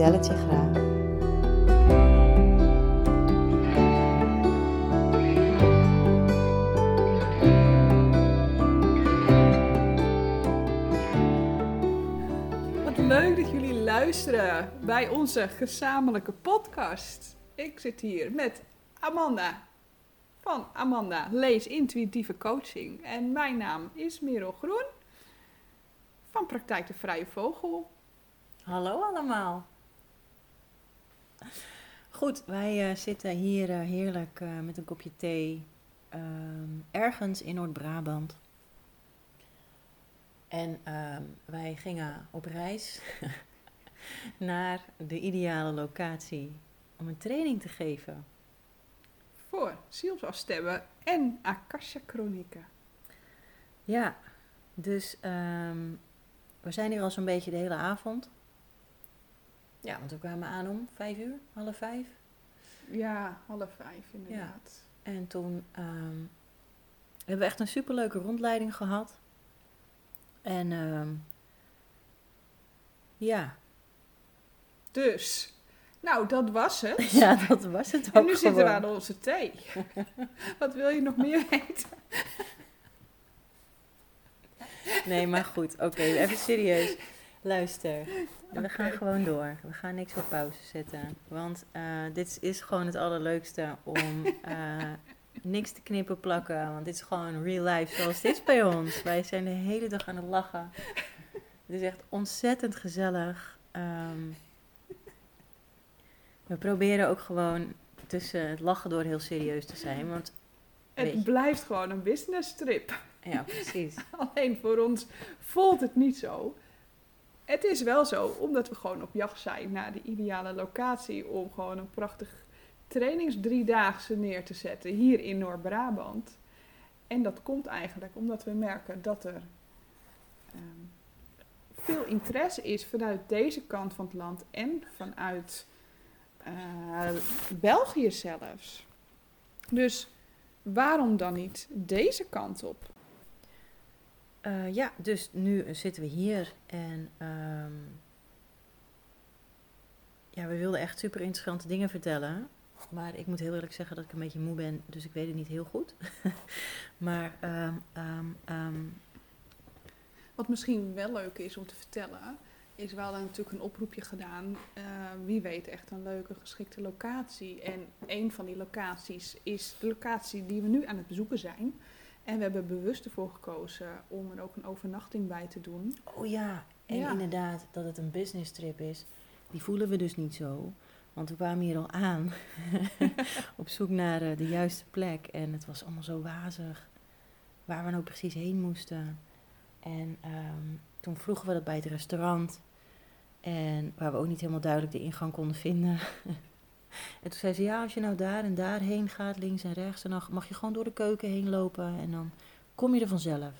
vertel het je graag. Wat leuk dat jullie luisteren bij onze gezamenlijke podcast. Ik zit hier met Amanda van Amanda Lees Intuïtieve Coaching. En mijn naam is Merel Groen van Praktijk de Vrije Vogel. Hallo allemaal. Goed, wij eh, zitten hier eh, heerlijk eh, met een kopje thee ehm, ergens in Noord-Brabant. En ehm, wij gingen op reis naar de ideale locatie om een training te geven. Voor zielsafstemmen en Akasha Chronieken. Ja, dus ehm, we zijn hier al zo'n beetje de hele avond. Ja, want we kwamen aan om vijf uur, half vijf. Ja, half vijf inderdaad. En toen ehm, hebben we echt een superleuke rondleiding gehad. En ehm, ja. Dus, nou dat was het. ja, dat was het ook En nu zitten we aan onze thee. Wat wil je nog meer weten? Nee, maar goed. Oké, even serieus. Luister. We gaan gewoon door. We gaan niks op pauze zetten. Want eh, dit is gewoon het allerleukste om eh, niks te knippen plakken. Want dit is gewoon real life zoals dit is bij ons. Wij zijn de hele dag aan het lachen. Het is echt ontzettend gezellig. Ehm, we proberen ook gewoon tussen het lachen door heel serieus te zijn. Want je. Het blijft gewoon een business trip. ja, precies. Alleen voor ons voelt het niet zo. Het is wel zo, omdat we gewoon op jacht zijn naar de ideale locatie om gewoon een prachtig trainingsdriedaagse neer te zetten hier in Noord-Brabant. En dat komt eigenlijk omdat we merken dat er ehm, veel interesse is vanuit deze kant van het land en vanuit eh, België zelfs. Dus waarom dan niet deze kant op? Eh, ja, dus nu zitten we hier en ehm, ja, we wilden echt super interessante dingen vertellen. Maar ik moet heel eerlijk zeggen dat ik een beetje moe ben, dus ik weet het niet heel goed. maar ehm, ehm, Wat misschien wel leuk is om te vertellen, is we hadden natuurlijk een oproepje gedaan. eh, wie weet echt een leuke geschikte locatie. En een van die locaties is de locatie die we nu aan het bezoeken zijn. En we hebben bewust ervoor gekozen om er ook een overnachting bij te doen. oh ja, en Ja. inderdaad dat het een business trip is, die voelen we dus niet zo. Want we kwamen hier al aan op zoek naar eh, de juiste plek en het was allemaal zo wazig waar we nou precies heen moesten. En ehm, toen vroegen we dat bij het restaurant. En waar we ook niet helemaal duidelijk de ingang konden vinden. en toen zei ze, ja, als je nou daar en daarheen gaat, links en rechts, dan mag je gewoon door de keuken heen lopen en dan kom je er vanzelf.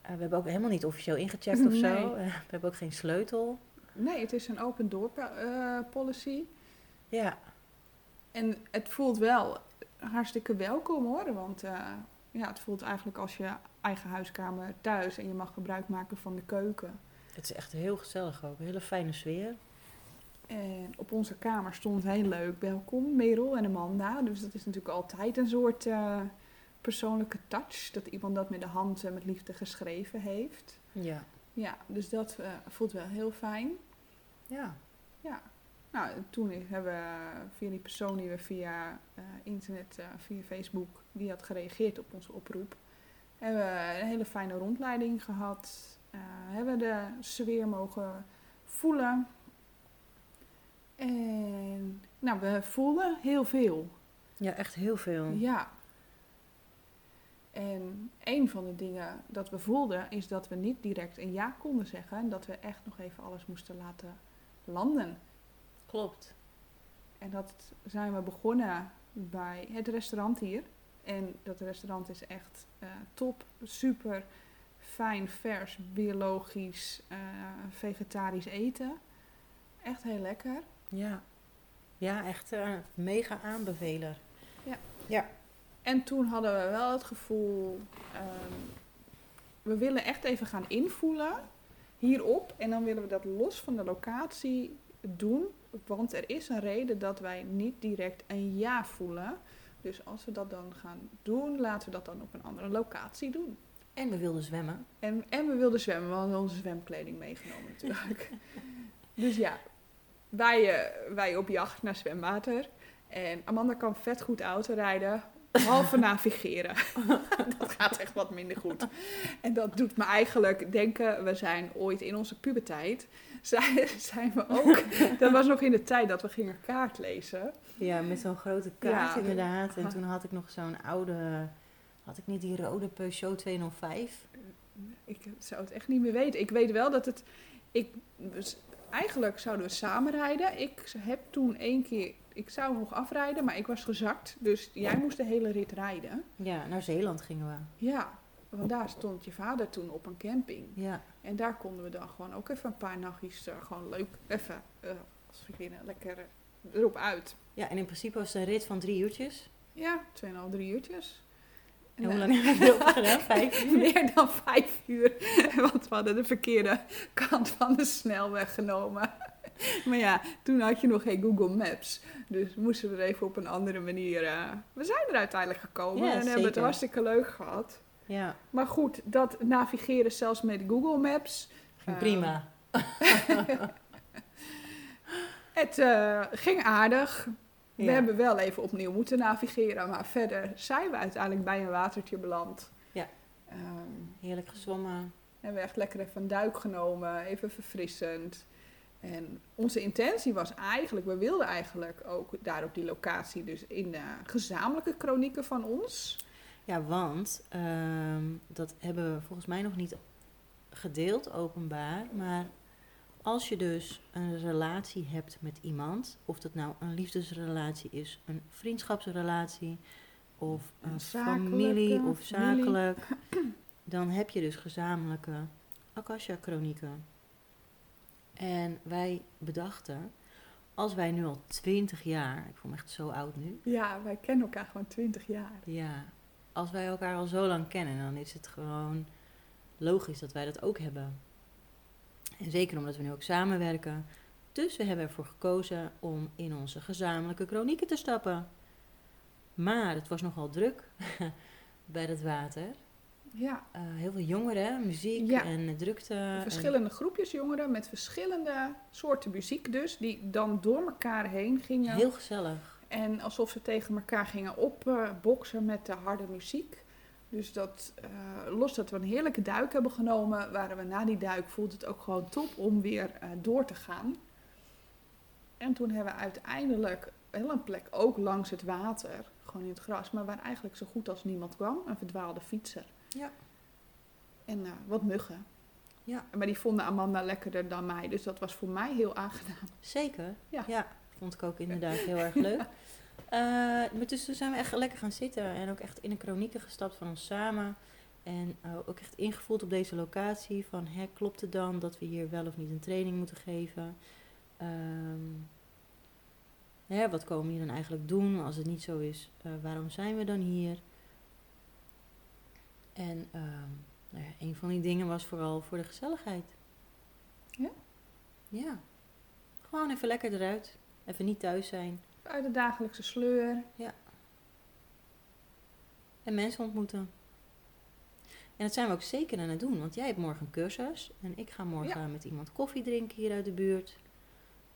Eh, we hebben ook helemaal niet officieel ingecheckt of zo. Eh, we hebben ook geen sleutel. Nee, het is een open door eh, policy. Ja, En het voelt wel hartstikke welkom hoor. Want ja, het voelt eigenlijk als je eigen huiskamer thuis en je mag gebruik maken van de keuken. het is echt heel gezellig ook. Een hele fijne sfeer. En op onze kamer stond heel leuk welkom, Merel en Amanda. Dus dat is natuurlijk altijd een soort eh, persoonlijke touch. Dat iemand dat met de hand en met liefde geschreven heeft. Ja. Ja, dus dat eh, voelt wel heel fijn. Ja. Ja. Nou, toen hebben we via die persoon die we via eh, internet, eh, via Facebook, die had gereageerd op onze oproep, hebben we een hele fijne rondleiding gehad. Eh, hebben de sfeer mogen voelen. En nou, we voelden heel veel. Ja, echt heel veel. Ja. En een van de dingen dat we voelden is dat we niet direct een ja konden zeggen. En dat we echt nog even alles moesten laten landen. Klopt. En dat zijn we begonnen bij het restaurant hier. En dat restaurant is echt eh, top, super fijn, vers, biologisch, eh, vegetarisch eten. Echt heel lekker. Ja. Ja, echt eh, mega aanbeveler. Ja. Ja. En toen hadden we wel het gevoel, ehm, we willen echt even gaan invoelen hierop. En dan willen we dat los van de locatie doen. Want er is een reden dat wij niet direct een ja voelen. Dus als we dat dan gaan doen, laten we dat dan op een andere locatie doen. En we wilden zwemmen. En, en we wilden zwemmen, we hadden onze zwemkleding meegenomen natuurlijk. dus ja, wij, eh, wij op jacht naar zwemwater. En Amanda kan vet goed auto rijden, behalve navigeren. dat gaat echt wat minder goed. En dat doet me eigenlijk denken, we zijn ooit in onze puberteit, zijn, zijn we ook, dat was nog in de tijd dat we gingen kaart lezen. Ja, met zo'n grote kaart Ja. inderdaad. En toen had ik nog zo'n oude... Had ik niet die rode Peugeot 205? Ik zou het echt niet meer weten. Ik weet wel dat het. Ik, dus eigenlijk zouden we samen rijden. Ik heb toen één keer. Ik zou nog afrijden, maar ik was gezakt. Dus jij moest de hele rit rijden. Ja, naar Zeeland gingen we. Ja, want daar stond je vader toen op een camping. Ja. En daar konden we dan gewoon ook even een paar nachtjes eh, gewoon leuk even eh, als vriendinnen lekker eh, erop uit. Ja, en in principe was het een rit van drie uurtjes. Ja, 2,5, drie uurtjes. En hoe lang hebben we dat gedaan? Vijf uur? Meer dan vijf uur. Want we hadden de verkeerde kant van de snelweg genomen. Maar ja, toen had je nog geen Google Maps. Dus moesten we er even op een andere manier. eh, we zijn er uiteindelijk gekomen Ja, en hebben het hartstikke leuk gehad. Ja, Maar goed, dat navigeren zelfs met Google Maps. ging eh, prima. Het eh, ging aardig. We hebben wel even opnieuw moeten navigeren. Maar verder zijn we uiteindelijk bij een watertje beland. Ja. Ehm, Heerlijk gezwommen. Hebben we echt lekker even een duik genomen, even verfrissend. En onze intentie was eigenlijk, we wilden eigenlijk ook daar op die locatie, dus in de gezamenlijke chronieken van ons. Ja, want ehm, dat hebben we volgens mij nog niet gedeeld openbaar. Maar als je dus een relatie hebt met iemand, of dat nou een liefdesrelatie is, een vriendschapsrelatie, of Een familie of familie. zakelijk, dan heb je dus gezamenlijke Akasha-chronieken. En wij bedachten, als wij nu al twintig jaar, ik voel me echt zo oud nu, Ja, wij kennen elkaar gewoon twintig jaar. ja, als wij elkaar al zo lang kennen, dan is het gewoon logisch dat wij dat ook hebben. En zeker omdat we nu ook samenwerken. Dus we hebben ervoor gekozen om in onze gezamenlijke chronieken te stappen. Maar het was nogal druk bij dat water. Ja, Eh, heel veel jongeren, muziek Ja. en drukte. en- verschillende groepjes jongeren met verschillende soorten muziek dus, die dan door elkaar heen gingen. Heel gezellig. En alsof ze tegen elkaar gingen opboksen met de harde muziek. Dus dat, eh, los dat we een heerlijke duik hebben genomen, waren we na die duik, voelde het ook gewoon top om weer eh, door te gaan. En toen hebben we uiteindelijk wel een plek ook langs het water, gewoon in het gras, maar waar eigenlijk zo goed als niemand kwam, een verdwaalde fietser. Ja. En eh, wat muggen. Ja. Maar die vonden Amanda lekkerder dan mij, dus dat was voor mij heel aangenaam. Zeker. Ja. vond ik ook inderdaad heel erg leuk. Eh, maar dus toen zijn we echt lekker gaan zitten en ook echt in de chronieken gestapt van ons samen. En eh, ook echt ingevoeld op deze locatie van, hè, klopt het dan dat we hier wel of niet een training moeten geven? Ehm, hè, wat komen we hier dan eigenlijk doen? Als het niet zo is, eh, waarom zijn we dan hier? En ehm, nou ja, een van die dingen was vooral voor de gezelligheid. Ja? Ja. Gewoon even lekker eruit. Even niet thuis zijn. Uit de dagelijkse sleur. En mensen ontmoeten. En dat zijn we ook zeker aan het doen. Want jij hebt morgen een cursus. En ik ga morgen met iemand koffie drinken hier uit de buurt.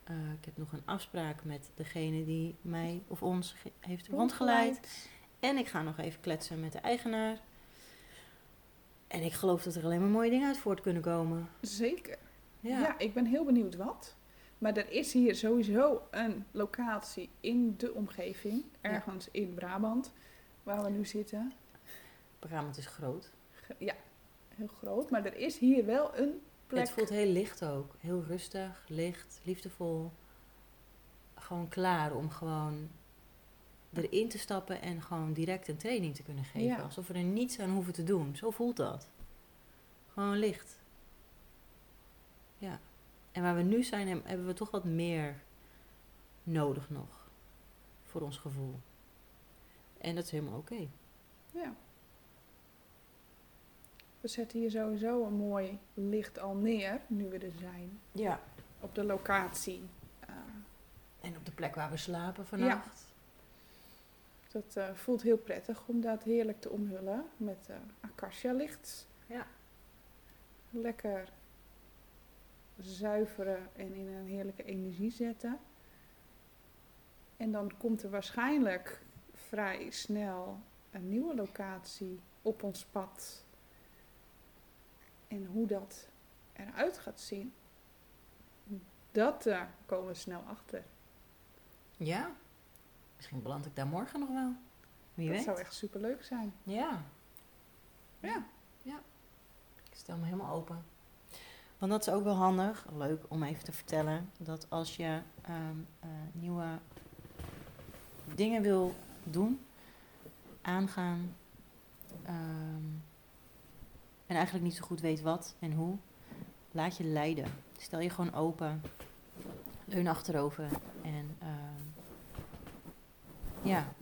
Eh, ik heb nog een afspraak met degene die mij of ons heeft rondgeleid. En ik ga nog even kletsen met de eigenaar. En ik geloof dat er alleen maar mooie dingen uit voort kunnen komen. Zeker. Ja. Ja. ik ben heel benieuwd wat. Maar er is hier sowieso een locatie in de omgeving, ergens in Brabant, waar we nu zitten. Brabant is groot. Ja, heel groot. Maar er is hier wel een plek. Het voelt heel licht ook. Heel rustig, licht, liefdevol. gewoon klaar om gewoon erin te stappen en gewoon direct een training te kunnen geven. Ja. Alsof we er niets aan hoeven te doen. Zo voelt dat. Gewoon licht. Ja. En waar we nu zijn, hebben we toch wat meer nodig nog. Voor ons gevoel. En dat is helemaal oké. Ja. We zetten hier sowieso een mooi licht al neer, nu we er zijn. Ja. Op de locatie. Eh, En op de plek waar we slapen vannacht. dat eh, voelt heel prettig om dat heerlijk te omhullen met eh acacia licht. Ja. Lekker zuiveren en in een heerlijke energie zetten. En dan komt er waarschijnlijk vrij snel een nieuwe locatie op ons pad. En hoe dat eruit gaat zien, dat eh, komen we snel achter. Ja. Misschien beland ik daar morgen nog wel. Wie dat weet. zou echt super leuk zijn. Ja. Ja. Ja. Ik stel me helemaal open. Want dat is ook wel handig, leuk om even te vertellen, dat als je ehm, eh, nieuwe dingen wil doen, aangaan, ehm, en eigenlijk niet zo goed weet wat en hoe, laat je leiden. Stel je gewoon open, leun achterover en ehm, ja,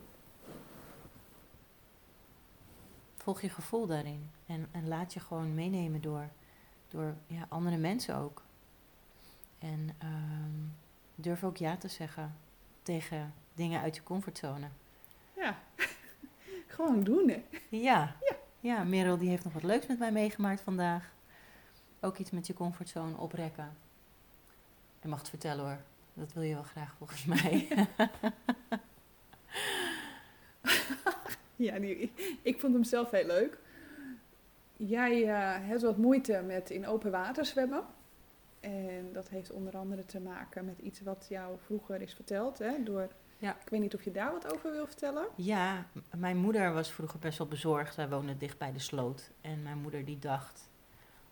volg je gevoel daarin. En, en laat je gewoon meenemen door, door ja, andere mensen ook. En ehm, durf ook ja te zeggen tegen dingen uit je comfortzone. Ja, gewoon doen hè. Ja, ja. Merel die heeft nog wat leuks met mij meegemaakt vandaag. Ook iets met je comfortzone oprekken. Je mag het vertellen hoor. Dat wil je wel graag volgens mij. Ja, die, ik vond hem zelf heel leuk. Jij eh, hebt wat moeite met in open water zwemmen. En dat heeft onder andere te maken met iets wat jou vroeger is verteld. Hè, door, Ja. Ik weet niet of je daar wat over wil vertellen. Ja, mijn moeder was vroeger best wel bezorgd. Wij woonden dicht bij de sloot. En mijn moeder die dacht...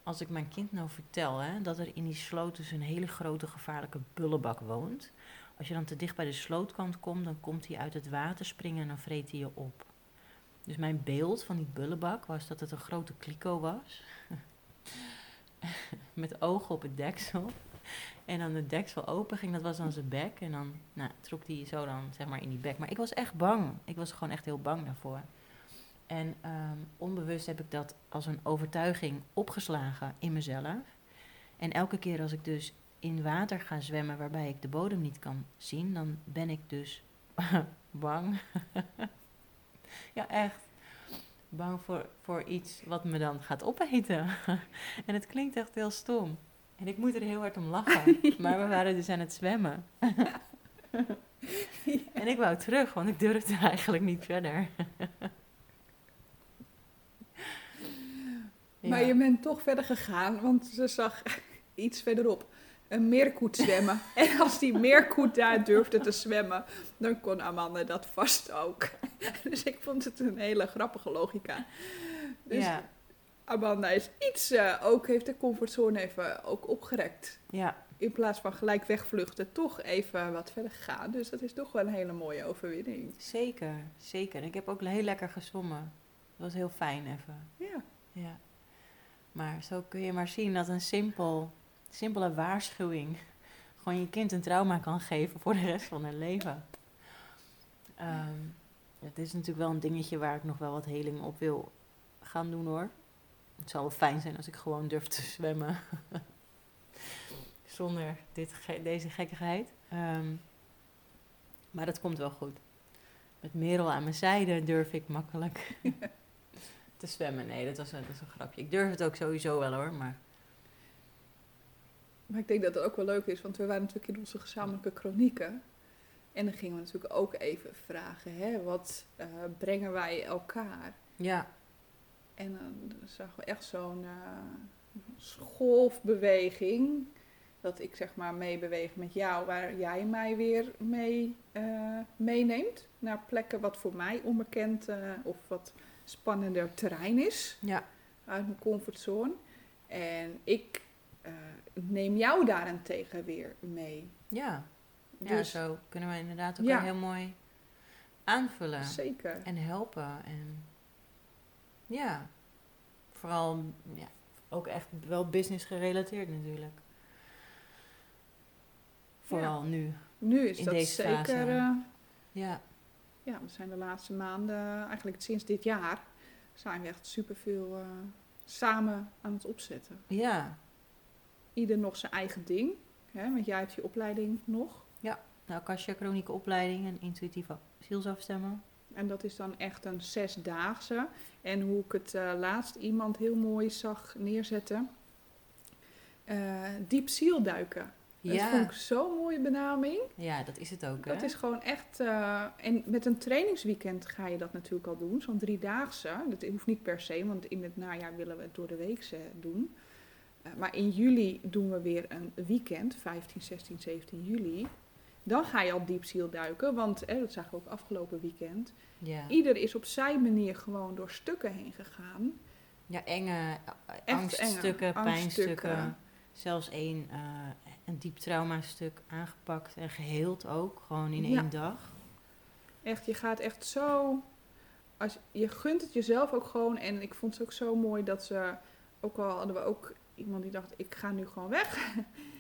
Als ik mijn kind nou vertel hè, dat er in die sloot dus een hele grote gevaarlijke bullebak woont. Als je dan te dicht bij de slootkant komt, dan komt hij uit het water springen en dan vreet hij je op. Dus mijn beeld van die bullebak was dat het een grote kliko was. Met ogen op het deksel. En dan de deksel open ging, dat was dan zijn bek. En dan nou, trok hij zo dan zeg maar in die bek. Maar ik was echt bang. Ik was gewoon echt heel bang daarvoor. En ehm, onbewust heb ik dat als een overtuiging opgeslagen in mezelf. En elke keer als ik dus in water ga zwemmen waarbij ik de bodem niet kan zien, dan ben ik dus bang. ja, echt. Bang voor, voor iets wat me dan gaat opeten. en het klinkt echt heel stom. En ik moet er heel hard om lachen. Maar we waren dus aan het zwemmen. En ik wou terug, want ik durfde eigenlijk niet verder. Maar je bent toch verder gegaan, want ze zag iets verderop een meerkoet zwemmen. en als die meerkoet daar durfde te zwemmen, dan kon Amanda dat vast ook. dus ik vond het een hele grappige logica. Dus ja, Amanda is iets, eh, ook heeft de comfortzone even ook opgerekt. ja, In plaats van gelijk wegvluchten, toch even wat verder gegaan. Dus dat is toch wel een hele mooie overwinning. zeker, zeker. Ik heb ook heel lekker gezwommen. Dat was heel fijn even. Ja, Ja. Maar zo kun je maar zien dat een simpel, simpele waarschuwing gewoon je kind een trauma kan geven voor de rest van hun leven. Ehm, het is natuurlijk wel een dingetje waar ik nog wel wat heling op wil gaan doen hoor. Het zou wel fijn zijn als ik gewoon durf te zwemmen. Zonder dit, ge- deze gekkigheid. Ehm, maar dat komt wel goed. Met Merel aan mijn zijde durf ik makkelijk te zwemmen. Nee, dat was, dat was een grapje. Ik durf het ook sowieso wel hoor, maar maar ik denk dat het ook wel leuk is, want we waren natuurlijk in onze gezamenlijke chronieken. En dan gingen we natuurlijk ook even vragen, hè, wat eh, brengen wij elkaar? ja, En dan zagen we echt zo'n eh, golfbeweging. Dat ik zeg maar meebeweeg met jou, waar jij mij weer mee eh, meeneemt. Naar plekken wat voor mij onbekend of wat spannender terrein is. ja, Uit mijn comfortzone. En ik eh, neem jou daarentegen weer mee. ja, Ja, Dus zo kunnen we inderdaad Ja. heel mooi aanvullen zeker. en helpen. En ja, vooral ja, ook echt wel business gerelateerd natuurlijk. Vooral nu. Nu is in dat deze zeker. eh, Ja, ja, we zijn de laatste maanden, eigenlijk sinds dit jaar, zijn we echt superveel eh samen aan het opzetten. ja. Ieder nog zijn eigen ding. Hè, want jij hebt je opleiding nog. De Akasha Chronieke Opleiding en intuïtieve zielsafstemmen. En dat is dan echt een zesdaagse. En hoe ik het eh, laatst iemand heel mooi zag neerzetten. eh diep zielduiken. Dat vond ik Ja. zo'n mooie benaming. ja, dat is het ook. Dat is gewoon echt. eh, en met een trainingsweekend ga je dat natuurlijk al doen. Zo'n driedaagse. Dat hoeft niet per se, want in het najaar willen we het door de week eh, doen. Eh, maar in juli doen we weer een weekend, 15, 16, 17 juli. Dan ga je al diep zielduiken, want eh, dat zagen we ook afgelopen weekend. ja. Ieder is op zijn manier gewoon door stukken heen gegaan. ja, enge Echt angststukken, enge pijnstukken. angststukken. Zelfs een, eh, een diep traumastuk aangepakt en geheeld ook. Gewoon in Ja. één dag. Echt, je gaat echt zo. Als, je gunt het jezelf ook gewoon. En ik vond het ook zo mooi dat ze. Ook al hadden we ook iemand die dacht: ik ga nu gewoon weg.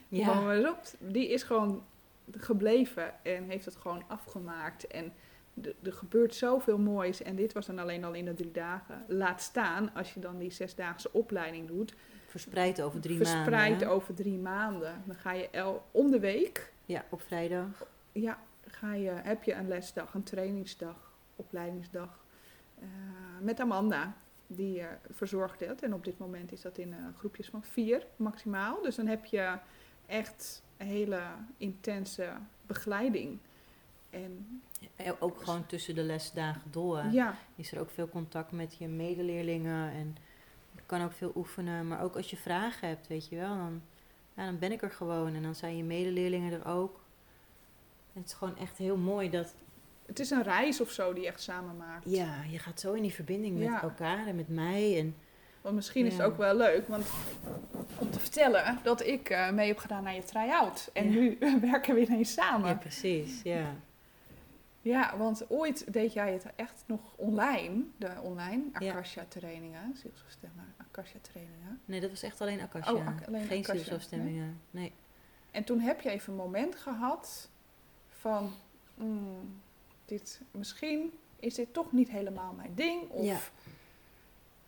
Ja. Maar eens op. Die is gewoon gebleven en heeft het gewoon afgemaakt. En er gebeurt zoveel moois. En dit was dan alleen al in de drie dagen. Laat staan als je dan die zesdaagse opleiding doet. Verspreid over drie verspreid maanden. over drie maanden. Dan ga je el, om de week. Ja, op vrijdag. Ja, ga je, heb je een lesdag, een trainingsdag, opleidingsdag. eh, met Amanda, die eh, verzorgt het. En op dit moment is dat in eh, groepjes van vier maximaal. Dus dan heb je echt hele intense begeleiding. En Ja, Ook gewoon tussen de lesdagen door. ja, Is er ook veel contact met je medeleerlingen. En je kan ook veel oefenen. Maar ook als je vragen hebt, weet je wel. Dan, ja, dan ben ik er gewoon. En dan zijn je medeleerlingen er ook. En het is gewoon echt heel mooi dat... het is een reis of zo die je echt samen maakt. Ja, je gaat zo in die verbinding met Ja. elkaar en met mij. En Want misschien is het ook wel leuk want, om te vertellen dat ik eh, mee heb gedaan naar je try-out. En Ja. nu werken we ineens samen. ja, precies. Ja. Ja, want ooit deed jij het echt nog online, de online. Akasha-trainingen, zielsafstemmen, Akasha-trainingen. Nee, dat was echt alleen Akasha. Oh, ak- alleen Geen zielsafstemmingen. Nee. En toen heb je even een moment gehad van, mm, dit, misschien is dit toch niet helemaal mijn ding. Of, Ja.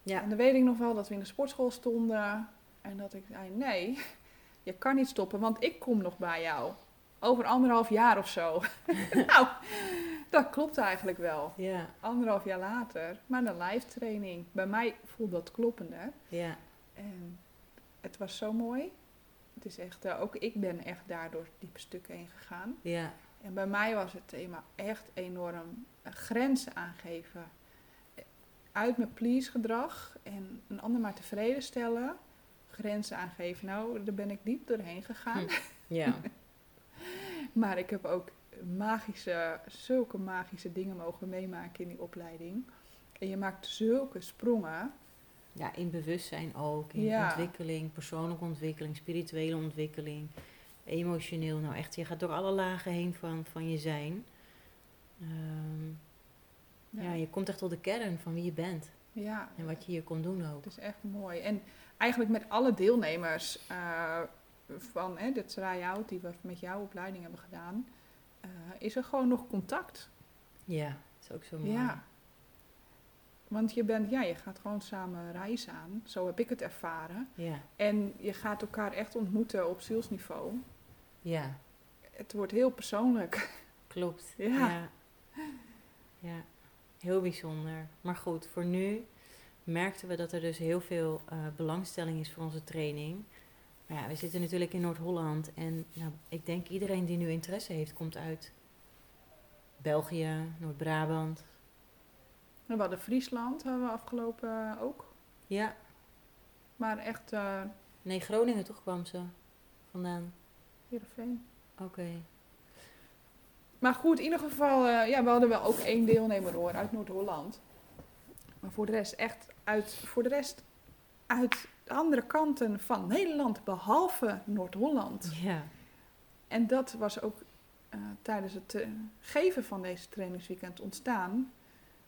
Ja. En dan weet ik nog wel dat we in de sportschool stonden en dat ik zei, nee, je kan niet stoppen, want ik kom nog bij jou. Over anderhalf jaar of zo. nou, dat klopt eigenlijk wel. Ja. anderhalf jaar later, maar een live training. Bij mij voelde dat kloppender. Ja. En het was zo mooi. Het is echt, eh, ook ik ben echt daardoor diepe stukken heen gegaan. Ja. En bij mij was het thema echt enorm eh, grenzen aangeven. Uit mijn please gedrag en een ander maar tevreden stellen. Grenzen aangeven. Nou, daar ben ik diep doorheen gegaan. Hm. Ja. Maar ik heb ook magische, zulke magische dingen mogen meemaken in die opleiding. En je maakt zulke sprongen. Ja, in bewustzijn ook. In Ja. ontwikkeling, persoonlijke ontwikkeling, spirituele ontwikkeling, emotioneel. Nou echt, je gaat door alle lagen heen van, van je zijn. Ehm, ja. je komt echt tot de kern van wie je bent ja, en wat je hier kon doen ook. het is echt mooi. En eigenlijk met alle deelnemers eh, van hè, de try-out die we met jouw opleiding hebben gedaan, eh, is er gewoon nog contact. Ja, dat is ook zo mooi. Ja. Want je, bent, ja, je gaat gewoon samen reizen aan. Zo heb ik het ervaren. Ja, En je gaat elkaar echt ontmoeten op zielsniveau. Ja, Het wordt heel persoonlijk. klopt. Ja. ja. Ja, heel bijzonder. Maar goed, voor nu merkten we dat er dus heel veel eh, belangstelling is voor onze training. Maar ja, we zitten natuurlijk in Noord-Holland. En nou, ik denk iedereen die nu interesse heeft, komt uit België, Noord-Brabant. We hadden Friesland, hadden we afgelopen eh, ook. Ja, Maar echt eh nee, Groningen toch kwam ze vandaan. Heerenveen. Oké. Maar goed, in ieder geval, eh, ja, we hadden wel ook één deelnemer hoor, uit Noord-Holland. Maar voor de rest echt uit, voor de rest uit de andere kanten van Nederland, behalve Noord-Holland. Ja, En dat was ook eh, tijdens het eh, geven van deze trainingsweekend ontstaan.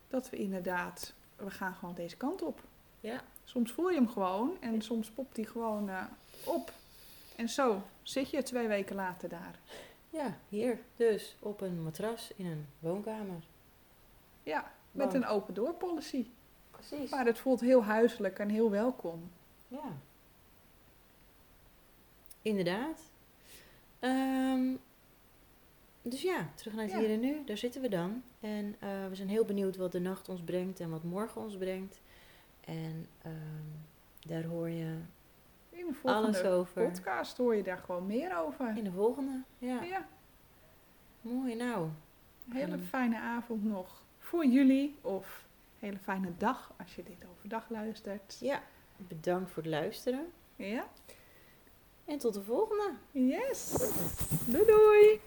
Dat we inderdaad, we gaan gewoon deze kant op. Ja. Soms voel je hem gewoon en soms popt hij gewoon op. En zo zit je twee weken later daar. Ja, hier dus op een matras in een woonkamer. Ja, met een open door policy. Precies. Maar het voelt heel huiselijk en heel welkom. Ja. Inderdaad. Ehm, dus ja, terug naar het Ja. hier en nu. Daar zitten we dan. En eh, we zijn heel benieuwd wat de nacht ons brengt en wat morgen ons brengt. En ehm, daar hoor je In de volgende alles over. podcast hoor je daar gewoon meer over. In de volgende. Ja, Ja, mooi nou. een hele fijne avond nog voor jullie. Of een hele fijne dag als je dit overdag luistert. Ja, bedankt voor het luisteren. Ja? En tot de volgende. Yes! Doei doei!